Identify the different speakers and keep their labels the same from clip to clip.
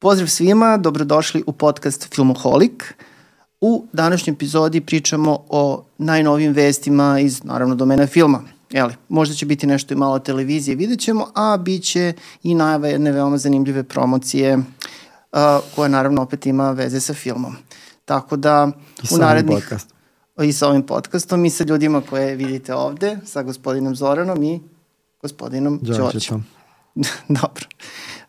Speaker 1: Pozdrav svima, dobrodošli u podcast Filmoholik. U današnjoj epizodi pričamo o najnovijim vestima iz, naravno, domena filma. Jeli, možda će biti nešto i malo televizije, vidjet ćemo, a bit će i najava jedne veoma zanimljive promocije uh, koja naravno opet ima veze sa filmom. Tako da
Speaker 2: I
Speaker 1: u narednih...
Speaker 2: Podcast.
Speaker 1: I sa ovim podcastom i sa ljudima koje vidite ovde, sa gospodinom Zoranom i gospodinom.
Speaker 2: Đorđetom.
Speaker 1: Dobro.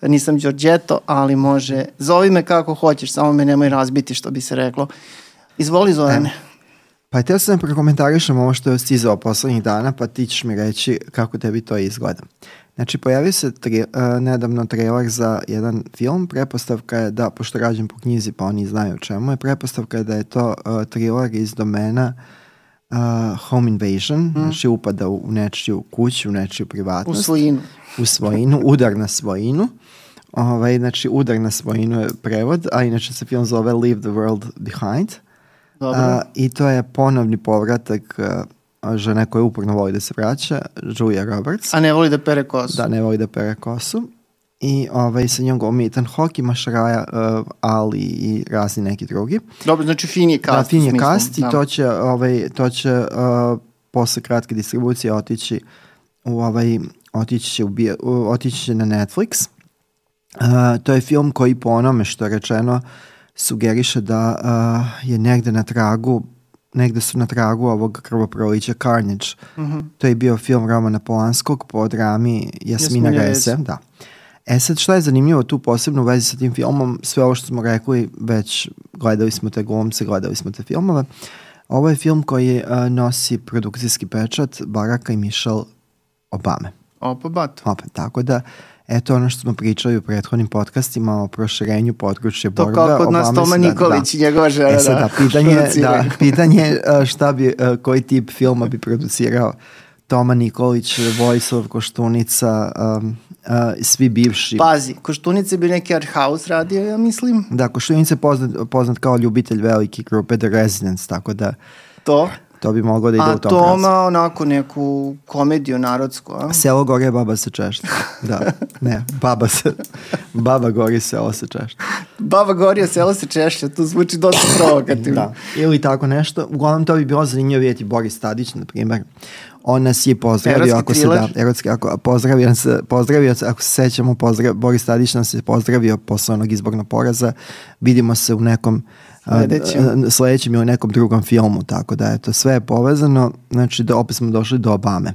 Speaker 1: Nisam Đorđeto, ali može. Zovi me kako hoćeš, samo me nemoj razbiti, što bi se reklo. Izvoli Zorane.
Speaker 2: Pa htio sam da prokomentarišem ovo što je stizao poslednjih dana, pa ti ćeš mi reći kako tebi to izgleda. Znači, pojavio se tri, uh, nedavno trailer za jedan film. Prepostavka je da, pošto rađem po knjizi, pa oni znaju o čemu je, prepostavka je da je to uh, thriller iz domena uh, home invasion, mm. znači upada u, u nečiju kuću, u nečiju
Speaker 1: U
Speaker 2: privatnost
Speaker 1: svojinu.
Speaker 2: u svojinu, udar na svojinu. Ovaj, znači, udar na svojinu je prevod, a inače se film zove Leave the World Behind.
Speaker 1: Dobro.
Speaker 2: A, I to je ponovni povratak a, žene koja uporno voli da se vraća, Julia Roberts.
Speaker 1: A ne voli da pere kosu.
Speaker 2: Da, ne voli da pere kosu. I ovaj, sa njom glumi Ethan Hawke, ima Shreya uh, Ali i razni neki drugi.
Speaker 1: Dobro, znači fin je kast.
Speaker 2: da, fin je kast i
Speaker 1: da.
Speaker 2: to će, ovaj, to će uh, posle kratke distribucije otići u ovaj, otići će, u, u, otići će na Netflix. Uh, to je film koji po onome što je rečeno sugeriše da uh, je negde na tragu negde su na tragu ovog krvoprolića Carnage.
Speaker 1: Uh -huh.
Speaker 2: To je bio film Romana Polanskog po drami Jasmina Reze. Da. E sad šta je zanimljivo tu posebno u vezi sa tim filmom, sve ovo što smo rekli, već gledali smo te glumce, gledali smo te filmove. Ovo je film koji uh, nosi produkcijski pečat Baracka i Michelle Obame.
Speaker 1: Opa, bat.
Speaker 2: Opet, tako da, eto ono što smo pričali u prethodnim podcastima o proširenju područja
Speaker 1: To
Speaker 2: borbe.
Speaker 1: kao kod nas Toma
Speaker 2: se da-
Speaker 1: Nikolić i njegova žena.
Speaker 2: E sad, da, pitanje, da, pitanje uh, šta bi, uh, koji tip filma bi producirao Toma Nikolić, Vojislav Koštunica, um, uh, svi bivši.
Speaker 1: Pazi, Koštunice bi neki art house radio, ja mislim.
Speaker 2: Da, Koštunica je poznat, poznat kao ljubitelj velike grupe The Residents, tako da
Speaker 1: To.
Speaker 2: to bi moglo da ide
Speaker 1: A
Speaker 2: u tom pravcu.
Speaker 1: Toma onako neku komediju narodsku, a?
Speaker 2: Selo gore, baba se češta. Da, ne, baba se, baba gori, selo se češta.
Speaker 1: Baba Gorija selo se češlja, to zvuči dosta provokativno.
Speaker 2: Da, ili tako nešto. Uglavnom to bi bilo zanimljivo vidjeti Boris Tadić, na primjer. On nas je pozdravio,
Speaker 1: Erotski
Speaker 2: ako se da, erotski, ako, pozdravio, se, pozdravio se, ako se sećamo, pozdrav, Boris Tadić nas je pozdravio posle onog izbornog poraza. Vidimo se u nekom
Speaker 1: Sledećem.
Speaker 2: sledećem ili nekom drugom filmu, tako da eto, sve je povezano, znači da opet smo došli do Obame.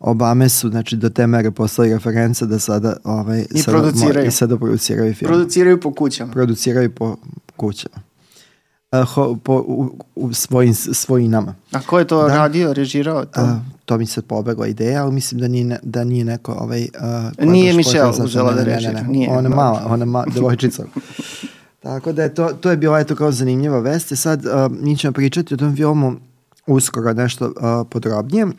Speaker 2: Obame su, znači, do te mere postali reference da sada, ovaj,
Speaker 1: I
Speaker 2: sada,
Speaker 1: produciraju.
Speaker 2: I sada produciraju film
Speaker 1: Produciraju po kućama.
Speaker 2: produciraju po kućama. Uh, po, u, u svojim svojinama.
Speaker 1: A ko je to
Speaker 2: Da.
Speaker 1: radio, režirao to?
Speaker 2: Uh, to mi se pobegla ideja, ali mislim da nije, ne- da nije neko ovaj... Uh,
Speaker 1: Nije Michelle uzela
Speaker 2: ne,
Speaker 1: da
Speaker 2: ne, ne,
Speaker 1: režira,
Speaker 2: ne,
Speaker 1: nije.
Speaker 2: Ona mala, ona je ma, devojčica. Tako da je to, to je bila eto kao zanimljiva vest. I Sad uh, mi ćemo pričati o tom filmu uskoro nešto uh, podrobnije. Uh,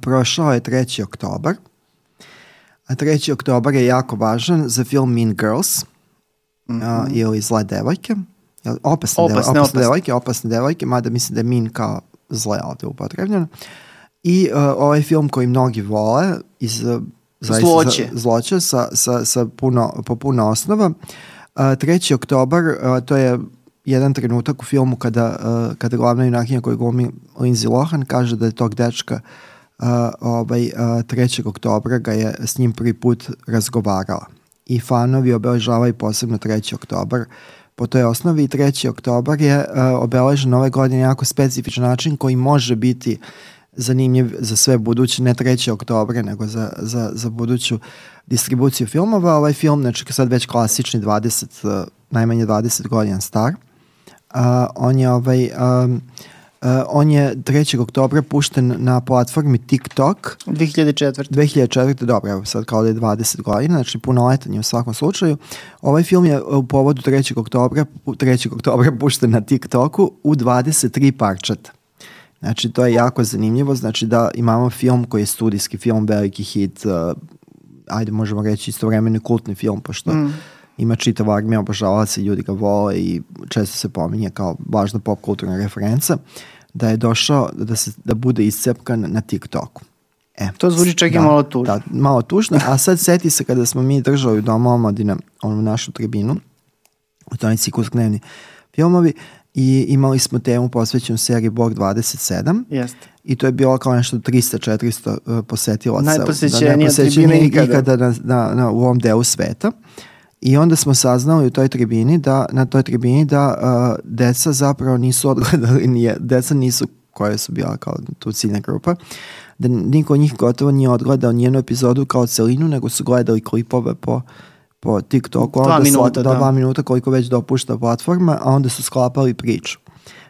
Speaker 2: prošao je 3. oktobar. A 3. oktobar je jako važan za film Mean Girls mm -hmm. uh, ili Zle devojke. Jel, Opasne,
Speaker 1: Opasne,
Speaker 2: opasne, opasne,
Speaker 1: opasne.
Speaker 2: devojke, opasne devojke, mada mislim da je Mean kao zle ovde upotrebljeno. I uh, ovaj film koji mnogi vole iz uh,
Speaker 1: Zloće.
Speaker 2: Za, zloće sa, sa, sa puno, po puno osnova. Uh, 3. oktobar, uh, to je jedan trenutak u filmu kada, uh, kada glavna junakinja koju glumi Lindsay Lohan kaže da je tog dečka uh, ovaj, uh, 3. oktobra ga je s njim prvi put razgovarala. I fanovi obeležavaju posebno 3. oktobar po toj osnovi i 3. oktobar je uh, obeležen ove godine jako specifičan način koji može biti zanimljiv za sve buduće, ne 3. oktobra, nego za, za, za buduću distribuciju filmova. Ovaj film, znači sad već klasični 20, uh, najmanje 20 godina star, uh, on je ovaj, um, on je 3. oktobra pušten na platformi TikTok
Speaker 1: 2004.
Speaker 2: 2004. dobro, evo sad kao da je 20 godina, znači punoletan je u svakom slučaju. Ovaj film je u povodu 3. oktobra, 3. oktobra pušten na TikToku u 23 parčeta. Znači, to je jako zanimljivo, znači da imamo film koji je studijski film, veliki hit, uh, ajde možemo reći istovremeno i kultni film, pošto mm. Ima čitava armija obožavaca i ljudi ga vole i često se pominje kao važna pop kulturna referenca, da je došao da, se, da bude iscepkan na TikToku. E,
Speaker 1: To zvuči čak i
Speaker 2: da,
Speaker 1: malo tužno.
Speaker 2: Da, malo tužno, a sad seti se kada smo mi držali u Domu omladine onu našu tribinu, u toj ciklus dnevni filmovi, i imali smo temu posvećenu seriji Bog 27
Speaker 1: Jeste.
Speaker 2: i to je bilo kao nešto 300-400 uh, posetilaca.
Speaker 1: Najposećenija
Speaker 2: najposećenija
Speaker 1: tribina ikada.
Speaker 2: ikada na, na, na, u ovom delu sveta. I onda smo saznali u toj tribini da, na toj tribini da uh, deca zapravo nisu odgledali, nije, deca nisu koje su bila kao tu ciljna grupa, da niko od njih gotovo nije odgledao njenu epizodu kao celinu, nego su gledali klipove po po TikToku,
Speaker 1: Dva
Speaker 2: onda
Speaker 1: minuta,
Speaker 2: sla-
Speaker 1: da.
Speaker 2: dva minuta koliko već dopušta platforma, a onda su sklapali priču.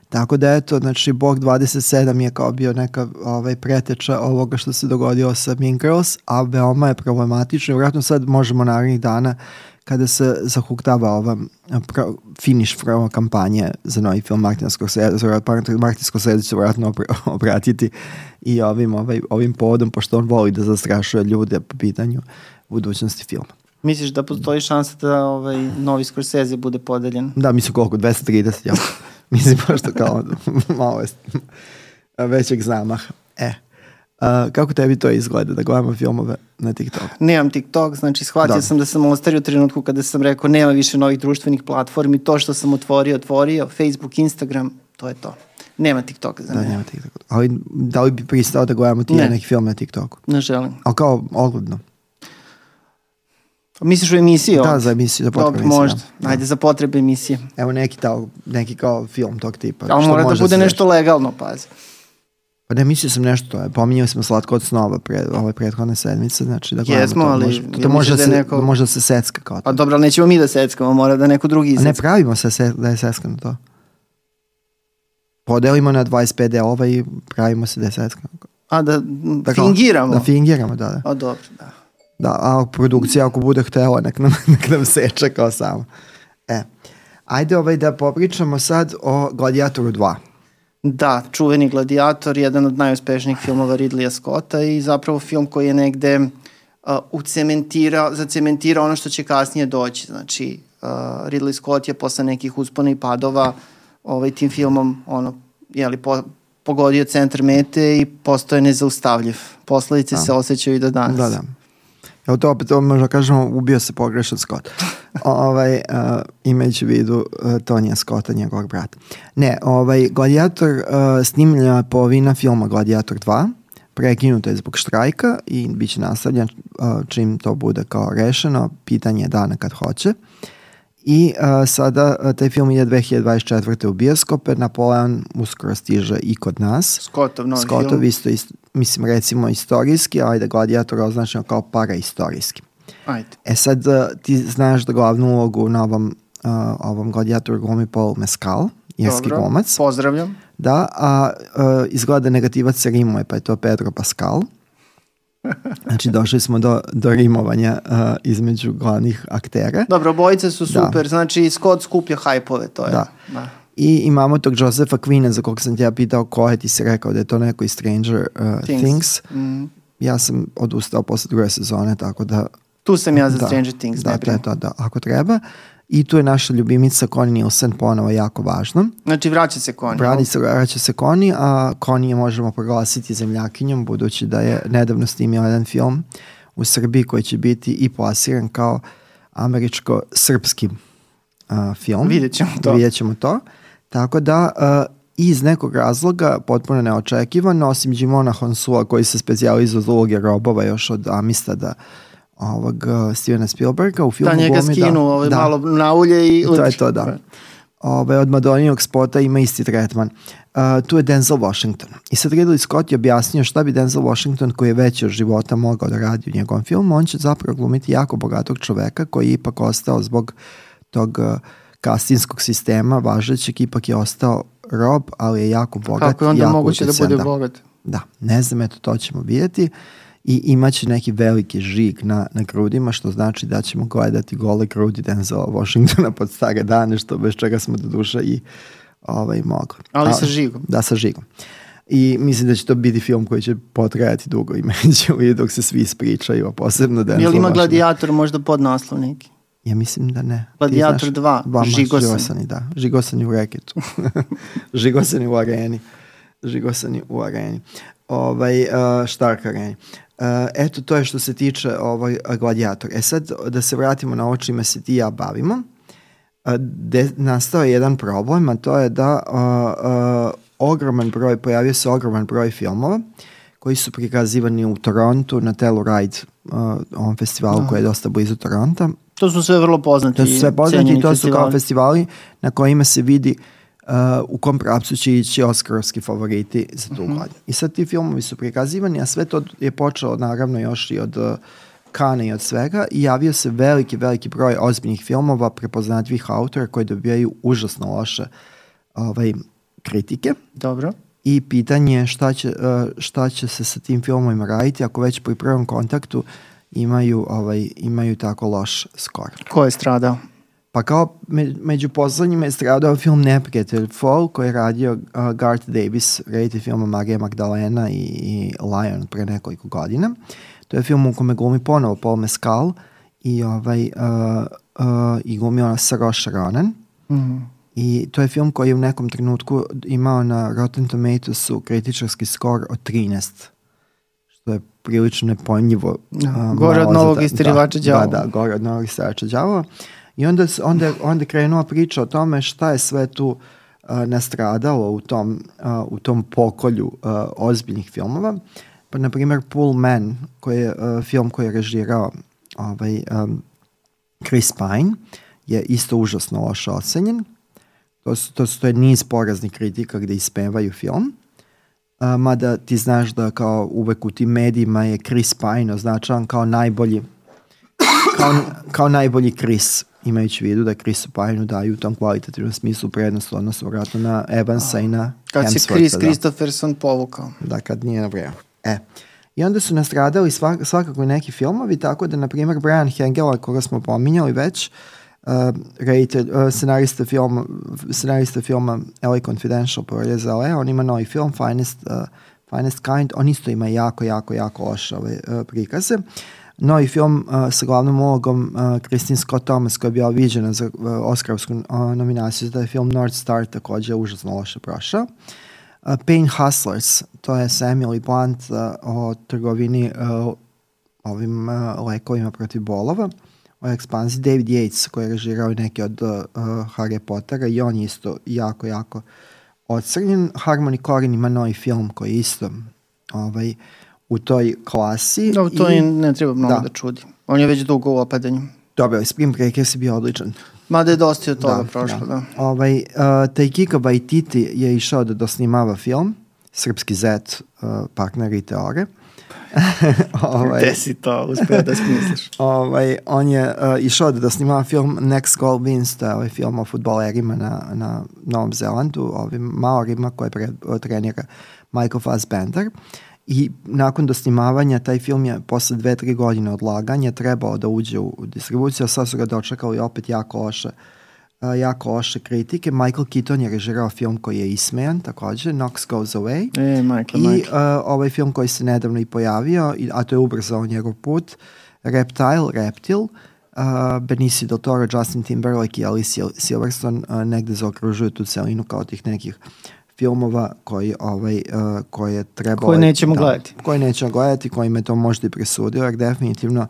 Speaker 2: Tako da eto, znači Bog 27 je kao bio neka ovaj, preteča ovoga što se dogodilo sa Mean Girls, a veoma je problematično. Vjerojatno sad možemo narednih dana kada se zahuktava ova pro, finish prvo kampanje za novi film Martina Scorsese, Martin Scorsese će opra- obratiti i ovim, ovaj, ovim povodom, pošto on voli da zastrašuje ljude po pitanju budućnosti filma.
Speaker 1: Misliš da postoji šansa da ovaj novi Scorsese bude podeljen?
Speaker 2: Da, mislim koliko, 230, ja. mislim pošto kao malo je većeg zamaha. E, a, kako tebi to izgleda da gledamo filmove na TikToku?
Speaker 1: Nemam TikTok, znači shvatio
Speaker 2: Da.
Speaker 1: sam da sam ostario u trenutku kada sam rekao nema više novih društvenih platformi, to što sam otvorio, otvorio, Facebook, Instagram, to je to. Nema TikToka za
Speaker 2: Da,
Speaker 1: mene.
Speaker 2: nema TikToka. Ali da li bi pristao da gledamo ti
Speaker 1: Ne.
Speaker 2: neki film na TikToku?
Speaker 1: Ne želim.
Speaker 2: Ali kao ogledno.
Speaker 1: Misliš u emisiji
Speaker 2: Da, za emisiju, za potrebe emisije,
Speaker 1: možda.
Speaker 2: da.
Speaker 1: Ajde, za potrebe emisije.
Speaker 2: Evo neki, tao, neki kao film tog tipa.
Speaker 1: Ali mora da bude
Speaker 2: se
Speaker 1: nešto legalno, pazi.
Speaker 2: Pa ne, mislio sam nešto, to. Pominjali smo Slatko od snova pre, ove prethodne sedmice, znači da gledamo
Speaker 1: Jesmo,
Speaker 2: to.
Speaker 1: ali
Speaker 2: Može,
Speaker 1: ja
Speaker 2: to može da,
Speaker 1: da
Speaker 2: se,
Speaker 1: neko-
Speaker 2: može da se secka kao to.
Speaker 1: Pa dobro, ali nećemo mi da seckamo, mora da neko drugi
Speaker 2: A ne pravimo se se, da je seckano to. Podelimo na 25 delova i pravimo se da je seckano.
Speaker 1: A da
Speaker 2: Da kao-
Speaker 1: fingiramo?
Speaker 2: Da fingiramo, da, da.
Speaker 1: A dobro, da.
Speaker 2: Da, a produkcija ako bude htela, nek nam, nek nam seče kao samo. E, ajde ovaj da popričamo sad o Gladiatoru 2.
Speaker 1: Da, čuveni gladijator, jedan od najuspešnijih filmova Ridleya Scotta i zapravo film koji je negde uh, ucementirao, zacementirao ono što će kasnije doći. Znači, uh, Ridley Scott je posle nekih uspona i padova ovaj, tim filmom ono, jeli, po, pogodio centar mete i postao je nezaustavljiv. Posledice se osjećaju i do danas.
Speaker 2: Da, da. Evo to opet, možda kažemo, ubio se pogrešan Scott. Ovaj, uh, imajući vidu uh, Tonija Scotta, njegovog brata. Ne, ovaj, Gladiator, uh, snimljena polovina filma Gladiator 2, prekinuto je zbog štrajka i bit će nastavljen uh, čim to bude kao rešeno, pitanje je dana kad hoće. I uh, sada uh, taj film ide 2024. u bioskope, Napoleon uskoro stiže i kod nas.
Speaker 1: Scottov novi
Speaker 2: Scottov
Speaker 1: film.
Speaker 2: isto, ist, mislim recimo istorijski, ali da gladijator označeno kao paraistorijski.
Speaker 1: Ajde.
Speaker 2: E sad uh, ti znaš da glavnu ulogu na ovom, uh, ovom gladijatoru glumi Paul Mescal, irski
Speaker 1: Dobro,
Speaker 2: glumac.
Speaker 1: Pozdravljam.
Speaker 2: Da, a uh, izgleda negativac se rimuje, pa je to Pedro Pascal. Znači došli smo do, do rimovanja uh, između glavnih aktera.
Speaker 1: Dobro, obojice su
Speaker 2: Da.
Speaker 1: super, znači Scott skuplja hajpove, to je.
Speaker 2: Da.
Speaker 1: da.
Speaker 2: I imamo tog Josefa Quina za kog sam te ja pitao ko je, ti si rekao da je to neko iz Stranger uh,
Speaker 1: Things.
Speaker 2: Things.
Speaker 1: Mm.
Speaker 2: Ja sam odustao posle druge sezone, tako da...
Speaker 1: Tu sam ja za
Speaker 2: da,
Speaker 1: Stranger Things,
Speaker 2: da,
Speaker 1: ne brinu.
Speaker 2: to, da, ako treba. I tu je naša ljubimica Connie Nielsen ponovo jako važna.
Speaker 1: Znači, vraća se konj.
Speaker 2: Brani se, vraća se Connie, a Connie je možemo proglasiti zemljakinjom, budući da je nedavno snimio jedan film u Srbiji koji će biti i plasiran kao američko-srpski a, film.
Speaker 1: Vidjet ćemo to.
Speaker 2: Vidjet ćemo to. Tako da, a, iz nekog razloga, potpuno neočekivano, osim Jimona Honsua koji se specijalizuje za uloge robova još od Amistada ovog uh, Stevena Spielberga u filmu
Speaker 1: Da, njega
Speaker 2: glumi,
Speaker 1: skinu ovaj,
Speaker 2: da.
Speaker 1: malo na ulje i...
Speaker 2: To je to, da. Ove, od Madoninog spota ima isti tretman. Uh, tu je Denzel Washington. I sad Ridley Scott je objasnio šta bi Denzel Washington koji je veći od života mogao da radi u njegovom filmu. On će zapravo glumiti jako bogatog čoveka koji je ipak ostao zbog tog uh, kastinskog sistema važećeg, ipak je ostao rob, ali je jako bogat.
Speaker 1: Kako je onda moguće da bude bogat?
Speaker 2: Da, ne znam, eto to ćemo vidjeti i imaće neki veliki žig na, na grudima, što znači da ćemo gledati gole grudi Denzela Washingtona pod stare dane, što bez čega smo do duša i ovaj, mogli.
Speaker 1: Ali
Speaker 2: A-
Speaker 1: sa žigom.
Speaker 2: Da, sa žigom. I mislim da će to biti film koji će potrajati dugo imajući u vidu dok se svi ispričaju, a posebno Denzel
Speaker 1: Jel ima
Speaker 2: Washington.
Speaker 1: gladijator možda pod naslov neki?
Speaker 2: Ja mislim da ne. Znaš-
Speaker 1: 2, Žigosan.
Speaker 2: Žigosani, da. Žigosani u reketu. Žigosani u areni. žigosani u areni. Ovaj, uh, Stark areni. Uh, eto, to je što se tiče ovaj gladijator. E sad, da se vratimo na ovo čime se ti ja bavimo. Uh, de, nastao je jedan problem, a to je da uh, uh, ogroman broj, pojavio se ogroman broj filmova koji su prikazivani u Torontu na Telluride, uh, ovom festivalu Aha. koji je dosta blizu Toronta.
Speaker 1: To su sve vrlo poznati.
Speaker 2: To su sve poznati i to su kao festivali na kojima se vidi uh, u kom pravcu će ići Oskarovski favoriti za tu uh mhm. -huh. godinu. I sad ti filmovi su prikazivani, a sve to je počelo naravno još i od uh, Kana i od svega i javio se veliki, veliki broj ozbiljnih filmova prepoznatljivih autora koji dobijaju užasno loše ovaj, kritike.
Speaker 1: Dobro.
Speaker 2: I pitanje je šta će, uh, šta će se sa tim filmovima raditi ako već pri prvom kontaktu imaju, ovaj, imaju tako loš skor.
Speaker 1: Ko je stradao?
Speaker 2: Pa kao me, među poslednjima je stradao film Neprijatelj Fall koji je radio uh, Garth Davis, reditelj filma Marija Magdalena i, i Lion pre nekoliko godina. To je film u kome glumi ponovo Paul Mescal i, ovaj, uh, uh, i glumi ona Saroša Ronan. Mm -hmm. I to je film koji je u nekom trenutku imao na Rotten Tomatoesu kritičarski skor od 13 što je prilično nepojmljivo.
Speaker 1: Uh, gore od novog istirivača
Speaker 2: da, Da, da, gore od novog istirivača đavo. I onda, onda, onda krenula priča o tome šta je sve tu uh, nastradalo u tom, uh, u tom pokolju uh, ozbiljnih filmova. Pa, na primjer, Pull Man, koji je uh, film koji je režirao ovaj, um, Chris Pine, je isto užasno loše ocenjen. To, su, to, su, to je niz poraznih kritika gde ispevaju film. Uh, mada ti znaš da kao uvek u tim medijima je Chris Pine označavan kao najbolji kao, kao najbolji Chris imajući vidu da Chrisu Pine daju u tom kvalitativnom smislu prednost odnosno vratno na Evansa i na
Speaker 1: Kad se Chris da. Christopherson povukao.
Speaker 2: Da, kad nije na vreme. E. I onda su nastradali svak, svakako neki filmovi, tako da, na primjer, Brian Hengela, koga smo pominjali već, uh, reditelj, uh, scenarista, filma, scenarista filma LA Confidential porje za LA, on ima novi film, Finest, uh, Finest Kind, on isto ima jako, jako, jako loše ove uh, prikaze. Uh, novi film uh, sa glavnom ulogom uh, Christine Scott Thomas koja je bila viđena za uh, Oscarovsku uh, nominaciju da je film North Star takođe užasno loše prošao. Uh, Pain Hustlers, to je sa Emily Blunt uh, o trgovini uh, ovim uh, lekovima protiv bolova o ekspanziji David Yates koji je režirao neke od uh, Harry Pottera i on je isto jako, jako ocrnjen. Harmony Korine ima novi film koji je isto ovaj, uh, u toj klasi.
Speaker 1: Dobro, to i, ne treba mnogo da. da čudi. On je već dugo u opadanju.
Speaker 2: Dobro, Spring Breakers je bio odličan.
Speaker 1: Mada je dosta od toga da, prošlo, da. da.
Speaker 2: Ovaj, uh, Taikika Waititi je išao da dosnimava film, Srpski zet, uh, partner i teore.
Speaker 1: ovaj, Gde si to uspio da smisliš?
Speaker 2: ovaj, on je uh, išao da dosnimava film Next Goal Wins, to je ovaj film o futbolerima na, na Novom Zelandu, ovim Maorima koje pre, trenira Michael Fassbender. Uh, I nakon dosnimavanja taj film je posle dve, tri godine odlaganja trebao da uđe u distribuciju, a sad su ga dočekali opet jako loše uh, jako loše kritike. Michael Keaton je režirao film koji je ismejan takođe, Knox Goes Away.
Speaker 1: E, Michael,
Speaker 2: I
Speaker 1: Michael.
Speaker 2: Uh, ovaj film koji se nedavno i pojavio, a to je ubrzao njegov put, Reptile, Reptil, uh, Benicio del Toro, Justin Timberlake i Alicia Silverstone uh, negde zaokružuju tu celinu kao tih nekih filmova koji, ovaj, uh, koje treba...
Speaker 1: Koje nećemo da, gledati.
Speaker 2: Koje nećemo gledati, me to možda i presudio, jer definitivno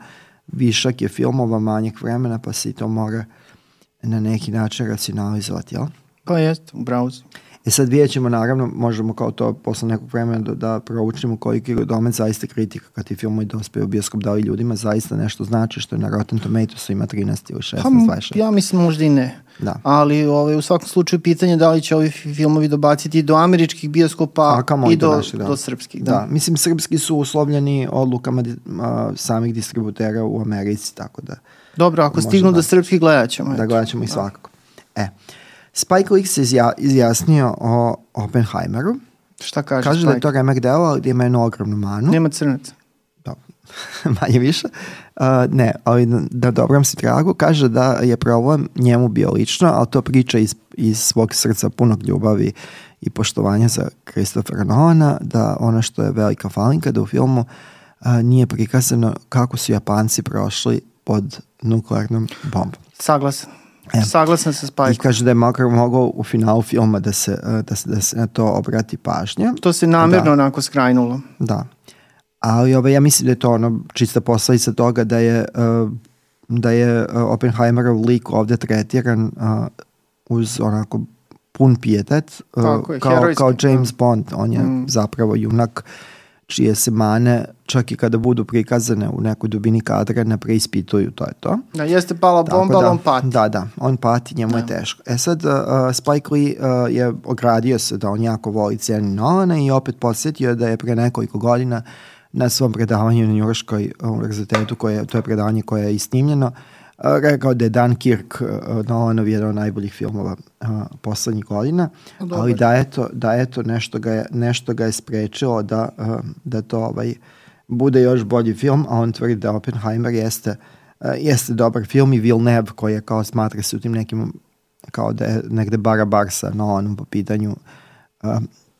Speaker 2: višak je filmova, manjeg vremena, pa se i to mora na neki način racionalizovati, jel?
Speaker 1: Pa jest, u browsu.
Speaker 2: E sad vidjet ćemo, naravno, možemo kao to posle nekog vremena da, da proučimo koliki je domet zaista kritika kad ti filmovi dospeju u bioskop, da li ljudima zaista nešto znači što je na Rotten Tomatoesu ima 13 ili 16, 26.
Speaker 1: Pa, ja mislim možda i ne. Da. Ali ovaj, u svakom slučaju pitanje da li će ovi filmovi dobaciti do američkih bioskopa i do, naši, da. do srpskih.
Speaker 2: Da. da, mislim srpski su uslovljeni odlukama a, samih distributera u Americi, tako da...
Speaker 1: Dobro, ako stignu da, do srpskih gledat ćemo.
Speaker 2: Da gledat ćemo i svakako. E, Spike Lee se izja, izjasnio o Oppenheimeru.
Speaker 1: Šta kaže
Speaker 2: Kaže Spike? da je to remek delo, ali da ima jednu ogromnu manu.
Speaker 1: Nema crnaca.
Speaker 2: Da, manje više. Uh, ne, ali na dobrom si tragu. Kaže da je problem njemu bio lično, ali to priča iz, iz svog srca punog ljubavi i poštovanja za Christophera Nolana, da ono što je velika falinka, da u filmu uh, nije prikazano kako su Japanci prošli pod nuklearnom bombom.
Speaker 1: Saglasan. E. Saglasan sa Spike.
Speaker 2: I kaže da je makar mogao u finalu filma da se, e, da se, da se na to obrati pažnja.
Speaker 1: To se namjerno da. onako skrajnulo.
Speaker 2: Da. Ali ovaj, ja mislim da je to ono čista posledica toga da je uh, da je Oppenheimerov lik ovde tretiran uh, uz onako pun pijetet uh,
Speaker 1: je,
Speaker 2: kao, kao James Bond. On je mm. zapravo junak čije se mane, čak i kada budu prikazane u nekoj dubini kadra, ne preispituju, to je to.
Speaker 1: Da, jeste pala bomba,
Speaker 2: da,
Speaker 1: on pati.
Speaker 2: Da, da, on pati, njemu da. je teško. E sad, uh, Spike Lee uh, je ogradio se da on jako voli ceni Nolana i opet podsjetio da je pre nekoliko godina na svom predavanju na Njurškoj univerzitetu, koje, to je predavanje koje je isnimljeno, uh, rekao da je Dunkirk Nolanov jedan od najboljih filmova uh, poslednjih godina, Dobar. ali da je to, da je to nešto, ga je, nešto ga je sprečilo da, uh, da to ovaj, bude još bolji film, a on tvrdi da Oppenheimer jeste, uh, jeste dobar film i Villeneuve koji je kao smatra se u tim nekim kao da je negde bara bar sa Nolanom po pitanju uh,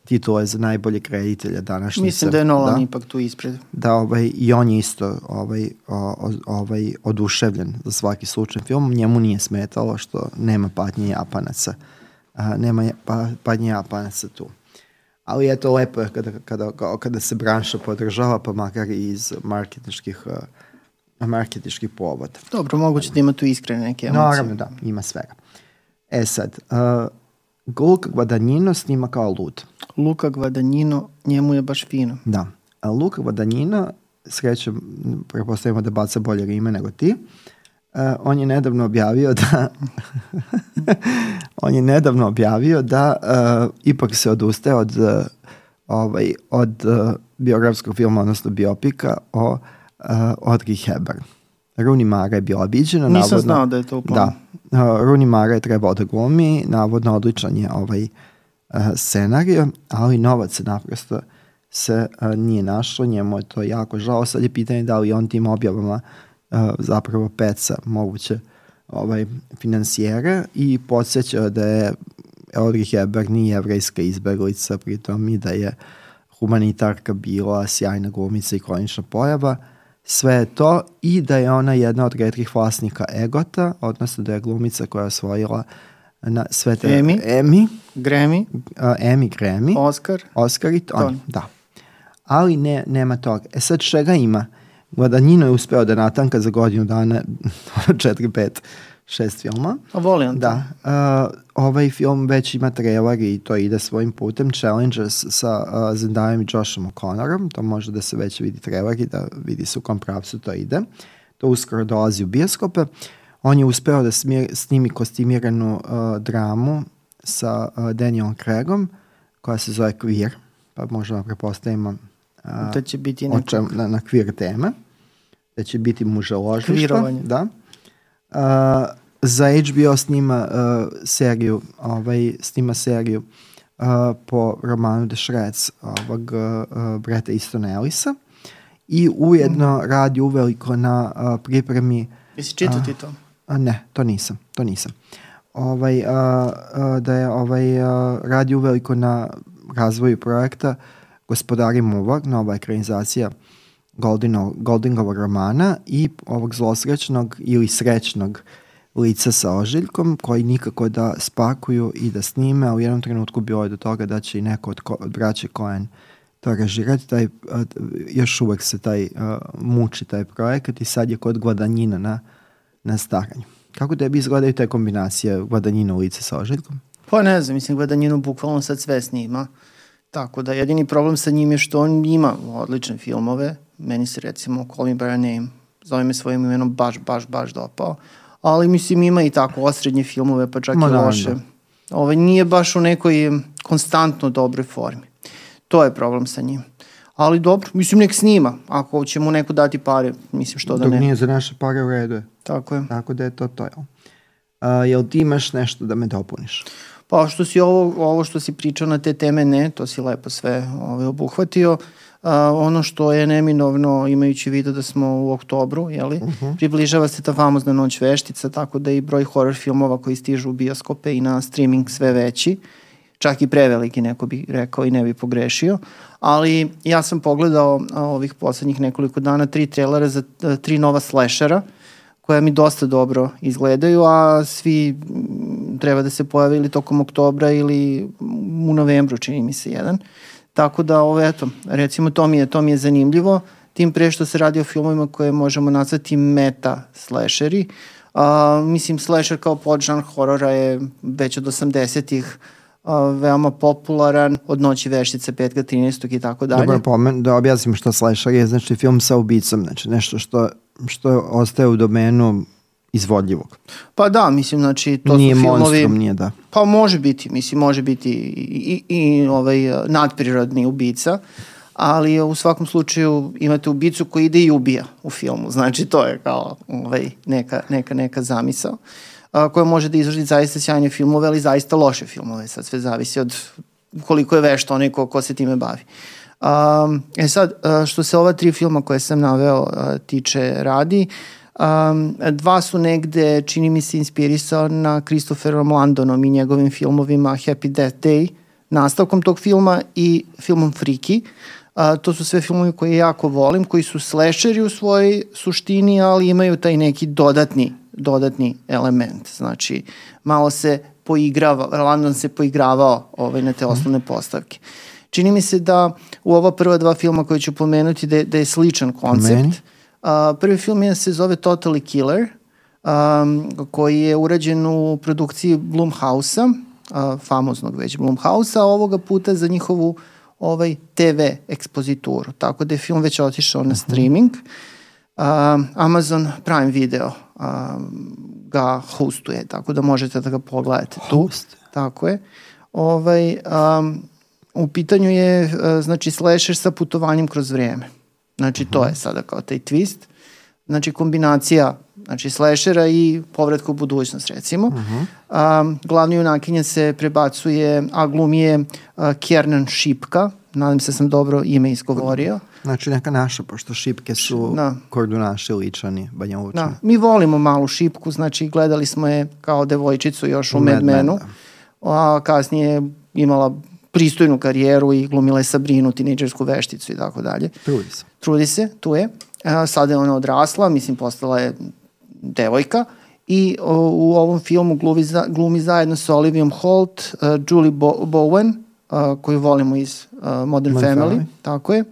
Speaker 2: titule za najbolje reditelja današnjice.
Speaker 1: Mislim da je Nolan da, ipak tu ispred.
Speaker 2: Da, ovaj, i on je isto ovaj, o, ovaj, oduševljen za svaki slučaj film. Njemu nije smetalo što nema patnje Japanaca. A, nema pa, patnje Japanaca tu. Ali je to lepo kada, kada, kada se branša podržava, pa makar i iz marketičkih marketičkih povoda.
Speaker 1: Dobro, moguće da ima tu iskrene neke emocije.
Speaker 2: Naravno, da, ima svega. E sad, uh, Luka Guadagnino snima kao lud.
Speaker 1: Luka Guadagnino, njemu je baš fino.
Speaker 2: Da. A Luka Guadagnino, srećem, prepostavimo da baca bolje rime nego ti, uh, on je nedavno objavio da on je nedavno objavio da uh, ipak se odustaje od uh, ovaj, od uh, biografskog filma, odnosno biopika o uh, Audrey Hepburn. Rooney Mara je bila biđena.
Speaker 1: Nisam navodno, znao da je to u
Speaker 2: planu. Da. Uh, Rooney Mara je trebao da glumi, navodno odličan je ovaj uh, scenario, ali novac naprosto se uh, nije našlo, njemu je to jako žao. Sad je pitanje da li on tim objavama uh, zapravo peca moguće ovaj, financijere i podsjeća da je Audrey Hepburn nije jevrejska izbeglica, pritom i da je humanitarka bila sjajna glumica i kronična pojava. Sve je to i da je ona jedna od redkih vlasnika Egota, odnosno da je glumica koja je osvojila na sve te...
Speaker 1: Emi.
Speaker 2: Emi.
Speaker 1: Grammy.
Speaker 2: Uh, Emi, Grammy.
Speaker 1: Oscar.
Speaker 2: Oscar i Tony. Ton. Da. Ali ne, nema toga. E sad čega ima? Guadagnino je uspeo da natanka za godinu dana 4-5 šest filma.
Speaker 1: A voli on
Speaker 2: Da. Uh, ovaj film već ima trailer i to ide svojim putem. Challengers sa uh, Zendayom i Joshom O'Connorom. To može da se već vidi trailer i da vidi se u kom pravcu to ide. To uskoro dolazi u bioskope. On je uspeo da smir, snimi kostimiranu uh, dramu sa uh, Danielom Craigom koja se zove Queer. Pa možemo da prepostavimo uh,
Speaker 1: da će biti nekog...
Speaker 2: Očem, na, na queer teme. Da će biti muželožništvo.
Speaker 1: Kvirovanje.
Speaker 2: Da. Uh, za HBO snima uh, seriju, ovaj, snima seriju uh, po romanu The Shreds ovog uh, Breta Easton Ellisa i ujedno mm. radi uveliko na uh, pripremi
Speaker 1: Jesi čitao uh, ti to?
Speaker 2: Uh, ne, to nisam, to nisam. Ovaj, uh, uh, da je ovaj, uh, radi uveliko na razvoju projekta Gospodari muva, nova ekranizacija Goldino, Goldingovog romana i ovog zlosrećnog ili srećnog lica sa ožiljkom koji nikako da spakuju i da snime, a u jednom trenutku bilo je do toga da će i neko od, ko, od braće Coen to režirati, taj, a, još uvek se taj a, muči taj projekat i sad je kod gladanjina na, na staranju. Kako tebi izgledaju te kombinacije gladanjina u lice sa ožiljkom?
Speaker 1: Pa ne znam, mislim gladanjinu bukvalno sad sve snima. Tako da jedini problem sa njim je što on ima odlične filmove. Meni se recimo Call Me By Your Name zove me svojim imenom baš, baš, baš dopao. Ali mislim ima i tako osrednje filmove pa čak Ma, i loše. Da. Ovaj, nije baš u nekoj konstantno dobroj formi. To je problem sa njim. Ali dobro, mislim nek snima. Ako će mu neko dati pare, mislim što da ne.
Speaker 2: Dok nije za naše pare u redu je.
Speaker 1: Tako je.
Speaker 2: Tako da je to to. Uh, jel ti imaš nešto da me dopuniš?
Speaker 1: Pa što si ovo, ovo što si pričao na te teme, ne, to si lepo sve ovaj, obuhvatio. Uh, ono što je neminovno, imajući vidio da smo u oktobru, jeli, uh mhm. -huh. približava se ta famozna noć veštica, tako da i broj horror filmova koji stižu u bioskope i na streaming sve veći, čak i preveliki neko bi rekao i ne bi pogrešio, ali ja sam pogledao ovih poslednjih nekoliko dana tri trailera za tri nova slashera, koja mi dosta dobro izgledaju, a svi treba da se pojave ili tokom oktobra ili u novembru, čini mi se jedan. Tako da, ovo, eto, recimo, to mi je, to mi je zanimljivo, tim pre što se radi o filmovima koje možemo nazvati meta slasheri. A, mislim, slasher kao podžan horora je već od 80-ih veoma popularan, od noći veštice, petka 13. i tako dalje.
Speaker 2: Dobro, pomen, da objasnim što slasher je, znači film sa ubicom, znači nešto što, što ostaje u domenu izvodljivog.
Speaker 1: Pa da, mislim, znači, to
Speaker 2: nije
Speaker 1: su filmovi...
Speaker 2: monstrum, nije da.
Speaker 1: Pa može biti, mislim, može biti i, i, i ovaj, nadprirodni ubica, ali u svakom slučaju imate ubicu koji ide i ubija u filmu, znači to je kao ovaj, neka, neka, neka zamisao koja može da izvrši zaista sjajne filmove, ali zaista loše filmove, sad sve zavisi od koliko je vešta onaj ko, ko se time bavi. Um, e sad, što se ova tri filma koje sam naveo tiče radi, Um, dva su negde, čini mi se, inspirisao na Christopherom Landonom i njegovim filmovima Happy Death Day, nastavkom tog filma i filmom Freaky. Uh, to su sve filmovi koje jako volim, koji su slasheri u svojoj suštini, ali imaju taj neki dodatni, dodatni element. Znači, malo se poigrava, Landon se poigravao ovaj, na te mhm. osnovne postavke. Čini mi se da u ova prva dva filma koje ću pomenuti da je, da je sličan koncept. Meni? Uh, prvi film je, se zove Totally Killer, um, koji je urađen u produkciji Blumhouse-a, famoznog već Blumhouse-a, ovoga puta za njihovu ovaj TV ekspozituru. Tako da je film već otišao na mhm. streaming. Uh, Amazon Prime Video uh, ga hostuje, tako da možete da ga pogledate tu. Host. Tako je. Ovaj, um, u pitanju je, uh, znači, slasher sa putovanjem kroz vrijeme. Znači, to je sada kao taj twist. Znači, kombinacija znači slashera i povratka u budućnost, recimo. Uh -huh. um, glavni junakinja se prebacuje, a glumi je uh, Kjernan Šipka, nadam se da sam dobro ime izgovorio.
Speaker 2: Znači neka naša, pošto šipke su da. kordunaši ličani, Banja. Da,
Speaker 1: mi volimo malu šipku, znači gledali smo je kao devojčicu još u, u Mad Menu, da. a kasnije imala pristojnu karijeru i glumila je Sabrinu, tineđersku vešticu i tako dalje.
Speaker 2: Trudi se.
Speaker 1: Trudi se, tu je. A, sada je ona odrasla, mislim postala je devojka i o, u ovom filmu glumi, za, glumi zajedno sa Olivijom Holt, uh, Julie Bo Bowen, uh, koju volimo iz uh, Modern My Family, family. tako je. Uh,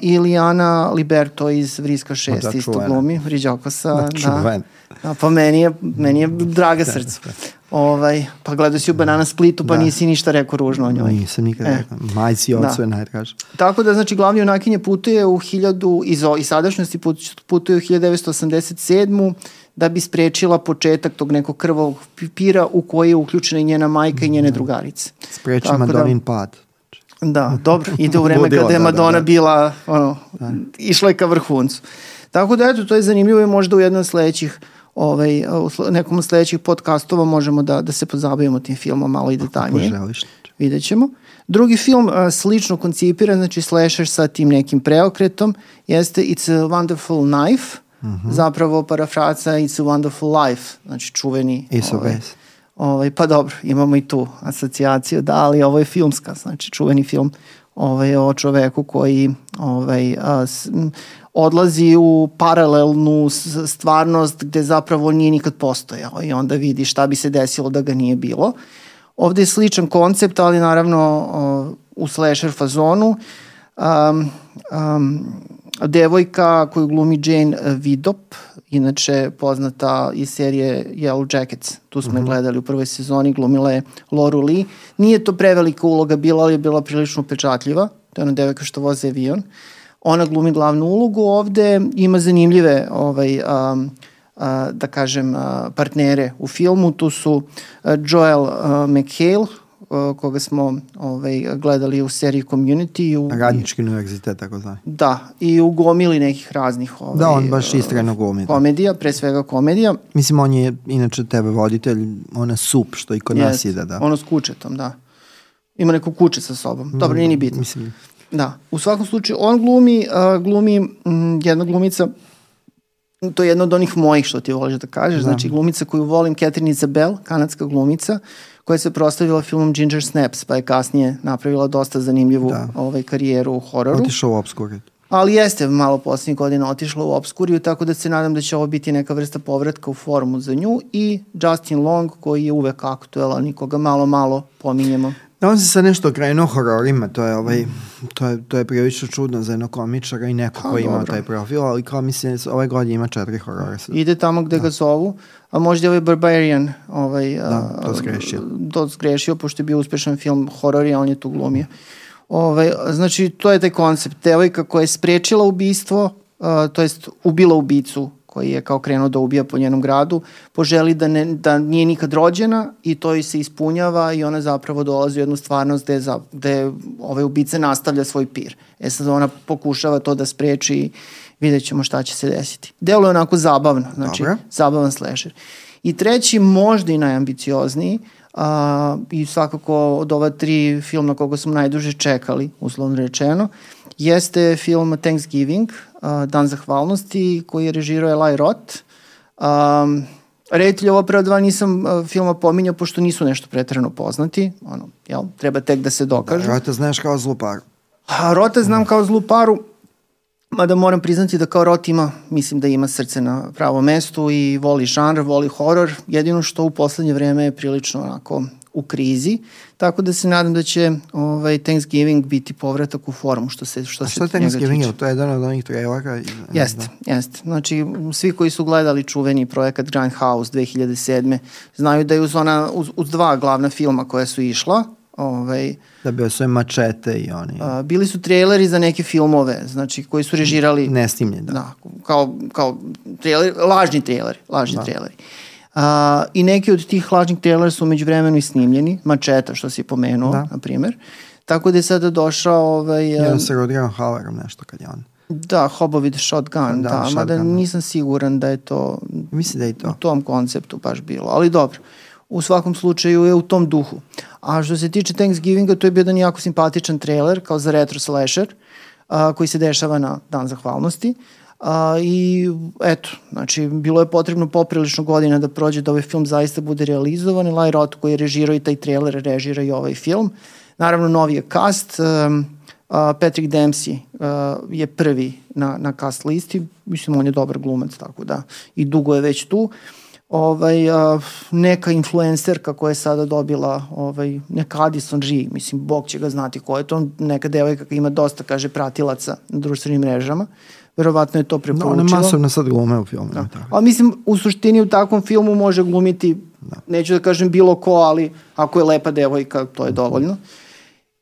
Speaker 1: i Lijana Liberto iz Vriska 6 da, isto glumi, Riđokosa. Da, da, da, pa meni je, meni je draga da, srcu. Da. Ovaj, pa gledao si u Banana Splitu, pa da. nisi ništa rekao ružno o njoj.
Speaker 2: Nisam nikada e. rekao. Majci i ocu da. je.
Speaker 1: Tako da, znači, glavni junakinje putuje u hiljadu, iz, iz sadašnjosti putuje u 1987 da bi sprečila početak tog nekog krvog pipira u koji je uključena i njena majka i njene da. drugarice.
Speaker 2: Spreči Tako Madonin da, pad.
Speaker 1: Da, dobro, ide u vreme kada je da, Madonna da, da. bila, ono, da. išla je ka vrhuncu. Tako da, eto, to je zanimljivo i možda u jednom od sledećih ovaj, u nekom od sledećih podcastova možemo da, da se pozabavimo tim filmom malo i detaljnije. Ako želiš. Vidjet ćemo. Drugi film a, slično koncipiran, znači slasher sa tim nekim preokretom, jeste It's a Wonderful Knife, mhm. -huh. zapravo parafraca It's a Wonderful Life, znači čuveni...
Speaker 2: Iso ovaj,
Speaker 1: ovaj, pa dobro, imamo i tu asocijaciju, da, ali ovo je filmska, znači čuveni film ovaj, o čoveku koji ovaj, a, s, odlazi u paralelnu stvarnost gde zapravo nije nikad postojao i onda vidi šta bi se desilo da ga nije bilo. Ovde je sličan koncept, ali naravno u slasher fazonu. Um, um, devojka koju glumi Jane Vidop, inače poznata iz serije Yellow Jackets, tu smo mm -hmm. gledali u prvoj sezoni, glumila je Loru Lee. Nije to prevelika uloga bila, ali je bila prilično pečatljiva, to je ona devojka što voze avion. Ona glumi glavnu ulogu ovde, ima zanimljive ovaj, um, a, da kažem, a, partnere u filmu. Tu su a, Joel a, McHale, a, koga smo ovaj, gledali u seriji Community. U,
Speaker 2: Radnički univerzitet, tako znam.
Speaker 1: Da, i u gomili nekih raznih ovaj,
Speaker 2: Da, on baš istrajno glumi.
Speaker 1: Da. Komedija, pre svega komedija.
Speaker 2: Mislim, on je inače tebe voditelj, ona sup što i kod nas ide, da.
Speaker 1: Ono s kučetom, da. Ima neko kuće sa sobom. Dobro, nije ni bitno.
Speaker 2: Mislim,
Speaker 1: Da, u svakom slučaju on glumi, uh, glumi m, jedna glumica, to je jedna od onih mojih što ti voliš da kažeš, da. znači glumica koju volim, Catherine Isabel, kanadska glumica, koja se prostavila filmom Ginger Snaps, pa je kasnije napravila dosta zanimljivu da. ovaj, karijeru u hororu.
Speaker 2: Otišao u obskurit.
Speaker 1: ali jeste malo poslednjih godina otišla u obskuriju, tako da se nadam da će ovo biti neka vrsta povratka u formu za nju i Justin Long koji je uvek aktuelan, nikoga malo malo pominjemo.
Speaker 2: Da on se sad nešto okrenuo hororima, to je, ovaj, to je, to je prilično čudno za jednog komičara i neko
Speaker 1: Pa,
Speaker 2: ko ima taj profil, ali kao mislim, ove godine ima četiri horora. sad.
Speaker 1: Ide tamo gde ga zovu, a možda je ovaj Barbarian ovaj,
Speaker 2: Da, to zgrešio.
Speaker 1: To zgrešio, pošto je bio uspešan film horor i on je tu glumio. Ovaj, znači, to je taj koncept. Devojka koja je sprečila ubistvo, a, to jest ubila ubicu koji je kao krenuo da ubija po njenom gradu, poželi da, ne, da nije nikad rođena i to joj se ispunjava i ona zapravo dolazi u jednu stvarnost gde, za, gde ovaj ubica nastavlja svoj pir. E sad ona pokušava to da spreči i vidjet ćemo šta će se desiti. Delo je onako zabavno, znači
Speaker 2: Dobro.
Speaker 1: zabavan slasher. I treći, možda i najambiciozniji, a, i svakako od ova tri filma koga smo najduže čekali, uslovno rečeno, jeste film Thanksgiving, a, Dan zahvalnosti, koji je režirao Eli Roth. Um, reditelj ovo prva dva nisam a, filma pominjao, pošto nisu nešto pretrano poznati, ono, jel, treba tek da se dokažu.
Speaker 2: Rota znaš kao zlu par.
Speaker 1: A Rota znam kao zlu paru, mada moram priznati da kao Rot ima, mislim da ima srce na pravom mestu i voli žanr, voli horor, jedino što u poslednje vreme je prilično onako u krizi, tako da se nadam da će ovaj, Thanksgiving biti povratak u formu što se, što
Speaker 2: A
Speaker 1: se
Speaker 2: što je Thanksgiving? Jel To je jedan od onih trailera.
Speaker 1: Jeste, jeste. Znači, svi koji su gledali čuveni projekat Grand House 2007. znaju da je uz, ona, uz, uz dva glavna filma koja su išla, ovaj,
Speaker 2: Da bio sve mačete i oni.
Speaker 1: a, bili su traileri za neke filmove, znači, koji su režirali
Speaker 2: Nesnimljen, da.
Speaker 1: Da, kao, kao trailer, lažni traileri, lažni da. traileri. A, I neki od tih lažnih trailera su među vremenu i snimljeni, Mačeta što si pomenuo,
Speaker 2: Da.
Speaker 1: na primer. Tako da je sada došao ovaj,
Speaker 2: Jedan
Speaker 1: um,
Speaker 2: sa Rodrigon Hauerom nešto kad je on.
Speaker 1: da, Hobo with Shotgun,
Speaker 2: Da,
Speaker 1: da, da mada
Speaker 2: da.
Speaker 1: nisam siguran da je to
Speaker 2: Mislim da je i
Speaker 1: u
Speaker 2: to.
Speaker 1: tom konceptu baš bilo, ali dobro. U svakom slučaju je u tom duhu. A što se tiče Thanksgivinga, to je bio jedan jako simpatičan trailer, kao za retro slasher, a, koji se dešava na Dan zahvalnosti. A, I eto, znači, bilo je potrebno poprilično godina da prođe da ovaj film zaista bude realizovan. Eli Roth koji je režirao i taj trailer, režira i ovaj film. Naravno, novi je cast. Um, a, Patrick Dempsey uh, je prvi na, na cast listi. Mislim, on je dobar glumac, tako da. I dugo je već tu ovaj, a, neka influencerka koja je sada dobila ovaj, neka Addison Ri, mislim, Bog će ga znati ko je to, neka devojka ima dosta, kaže, pratilaca na društvenim mrežama, verovatno je to
Speaker 2: Da,
Speaker 1: preporučilo.
Speaker 2: ona masovno sad glume u filmu.
Speaker 1: Da.
Speaker 2: tako.
Speaker 1: Ali mislim, u suštini u takvom filmu može glumiti, da. neću da kažem bilo ko, ali ako je lepa devojka, to je dovoljno.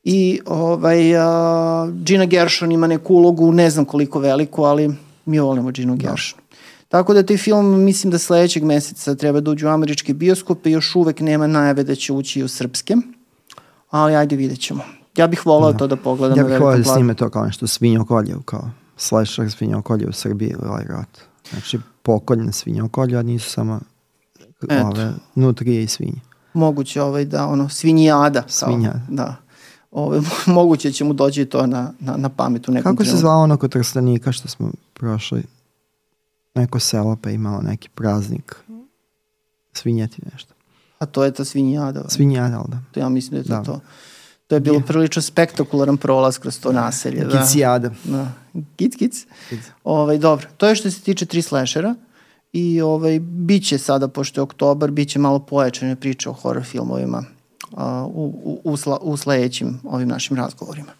Speaker 1: I ovaj, a, Gina Gershon ima neku ulogu, ne znam koliko veliku, ali mi volimo Ginu Gershon. Tako da taj film, mislim da sledećeg meseca treba da uđe u američke bioskope, još uvek nema najave da će ući i u srpske, ali ajde vidjet ćemo. Ja bih volao to da pogledam
Speaker 2: Ja bih volio da snime to kao nešto svinjokolje, kao slasher svinjokolje u Srbiji ili ovaj rat. Znači pokoljne svinjokolje, a nisu samo
Speaker 1: Eto.
Speaker 2: ove nutrije i svinje.
Speaker 1: moguće ovaj da ono svinjada kao,
Speaker 2: Svinjada.
Speaker 1: da Ove, moguće će mu doći to na, na, na pamet u nekom
Speaker 2: Kako se
Speaker 1: trenutku.
Speaker 2: zvao ono kod Trstanika što smo prošli? Neko selo pa imalo neki praznik svinjeti nešto.
Speaker 1: A to je ta svinjada.
Speaker 2: Svinjada, ali da.
Speaker 1: To ja mislim da je to
Speaker 2: Da.
Speaker 1: to. To je bilo prilično spektakularan prolaz kroz to naselje. Da.
Speaker 2: Kicijada.
Speaker 1: Da. Kic, kic.
Speaker 2: Kic.
Speaker 1: Ovaj, dobro, to je što se tiče tri slashera i ovaj, bit će sada, pošto je oktobar, bit će malo pojačane priče o horror filmovima a, u, u, u, sla, u sledećim ovim našim razgovorima.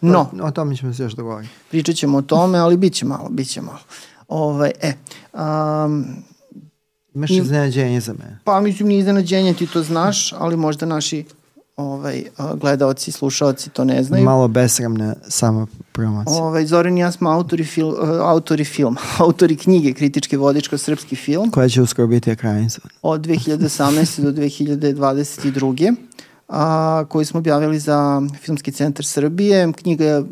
Speaker 1: No,
Speaker 2: O, o tome ćemo se još dogovoriti.
Speaker 1: pričat ćemo o tome, ali bit će malo, bit će malo. Ovaj, e, um,
Speaker 2: Imaš iznenađenje za mene.
Speaker 1: pa mislim nije iznenađenje, ti to znaš, ali možda naši ovaj, gledaoci, slušaoci to ne znaju.
Speaker 2: Malo besramne samo promocije.
Speaker 1: Ovaj, Zoran i ja smo autori, fil, uh, autori film, autori knjige Kritički vodičko-srpski film
Speaker 2: Koja će uskoro biti ekranizovan.
Speaker 1: od 2018. do 2022. A, koji smo objavili za Filmski centar Srbije. Knjiga je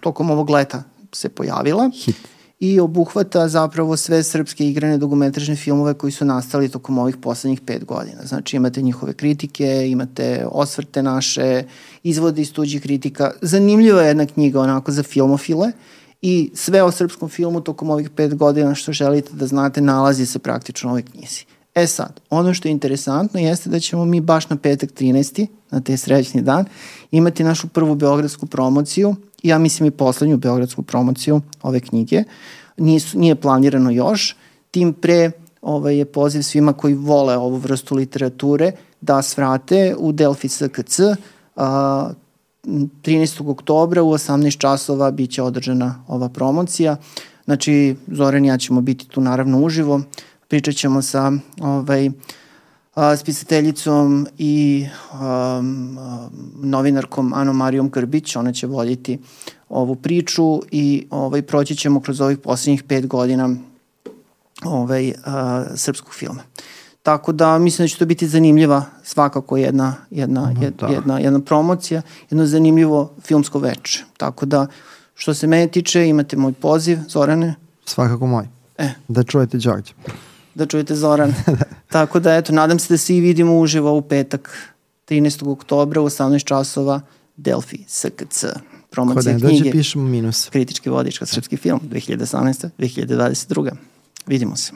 Speaker 1: tokom ovog leta se pojavila
Speaker 2: Hit.
Speaker 1: I obuhvata zapravo sve srpske igrane dokumentarne filmove koji su nastali tokom ovih poslednjih pet godina. Znači imate njihove kritike, imate osvrte naše, izvode iz tuđih kritika. Zanimljiva je jedna knjiga onako za filmofile i sve o srpskom filmu tokom ovih pet godina što želite da znate nalazi se praktično u ovoj knjizi. E sad, ono što je interesantno jeste da ćemo mi baš na petak 13. na te srećni dan imati našu prvu beogradsku promociju, ja mislim i poslednju beogradsku promociju ove knjige. Nisu, nije planirano još, tim pre ovaj, je poziv svima koji vole ovu vrstu literature da svrate u Delfi SKC a, 13. oktobra u 18 časova biće održana ova promocija. Znači, Zoran i ja ćemo biti tu naravno uživo. Pričat ćemo sa ovaj, a, spisateljicom i a, novinarkom Anom Marijom Grbić. Ona će voljeti ovu priču i ovaj, proći ćemo kroz ovih poslednjih pet godina ovaj, a, srpskog filma. Tako da mislim da će to biti zanimljiva svakako jedna, jedna, jed, da. jedna, jedna promocija, jedno zanimljivo filmsko veče. Tako da što se mene tiče imate moj poziv, Zorane.
Speaker 2: Svakako moj. E. Da čujete Đorđe.
Speaker 1: Da čujete Zoran. Tako da eto, nadam se da se i vidimo uživo u petak 13. oktobra u 18 časova Delfi SKC. Promocija
Speaker 2: Kod knjige. pišemo minus.
Speaker 1: Kritički vodič srpski film 2018. 2022. Vidimo se.